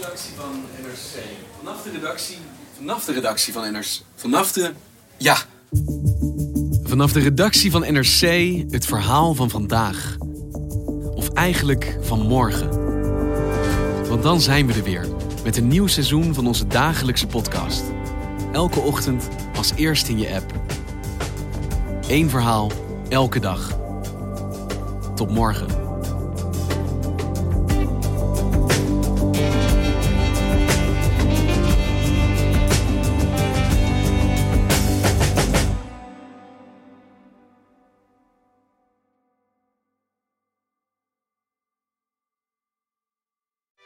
Redactie van NRC. Vanaf de redactie. Vanaf de redactie van NRC. Vanaf de. Ja. Vanaf de redactie van NRC het verhaal van vandaag. Of eigenlijk van morgen. Want dan zijn we er weer. Met een nieuw seizoen van onze dagelijkse podcast. Elke ochtend als eerste in je app. Eén verhaal, elke dag. Tot morgen.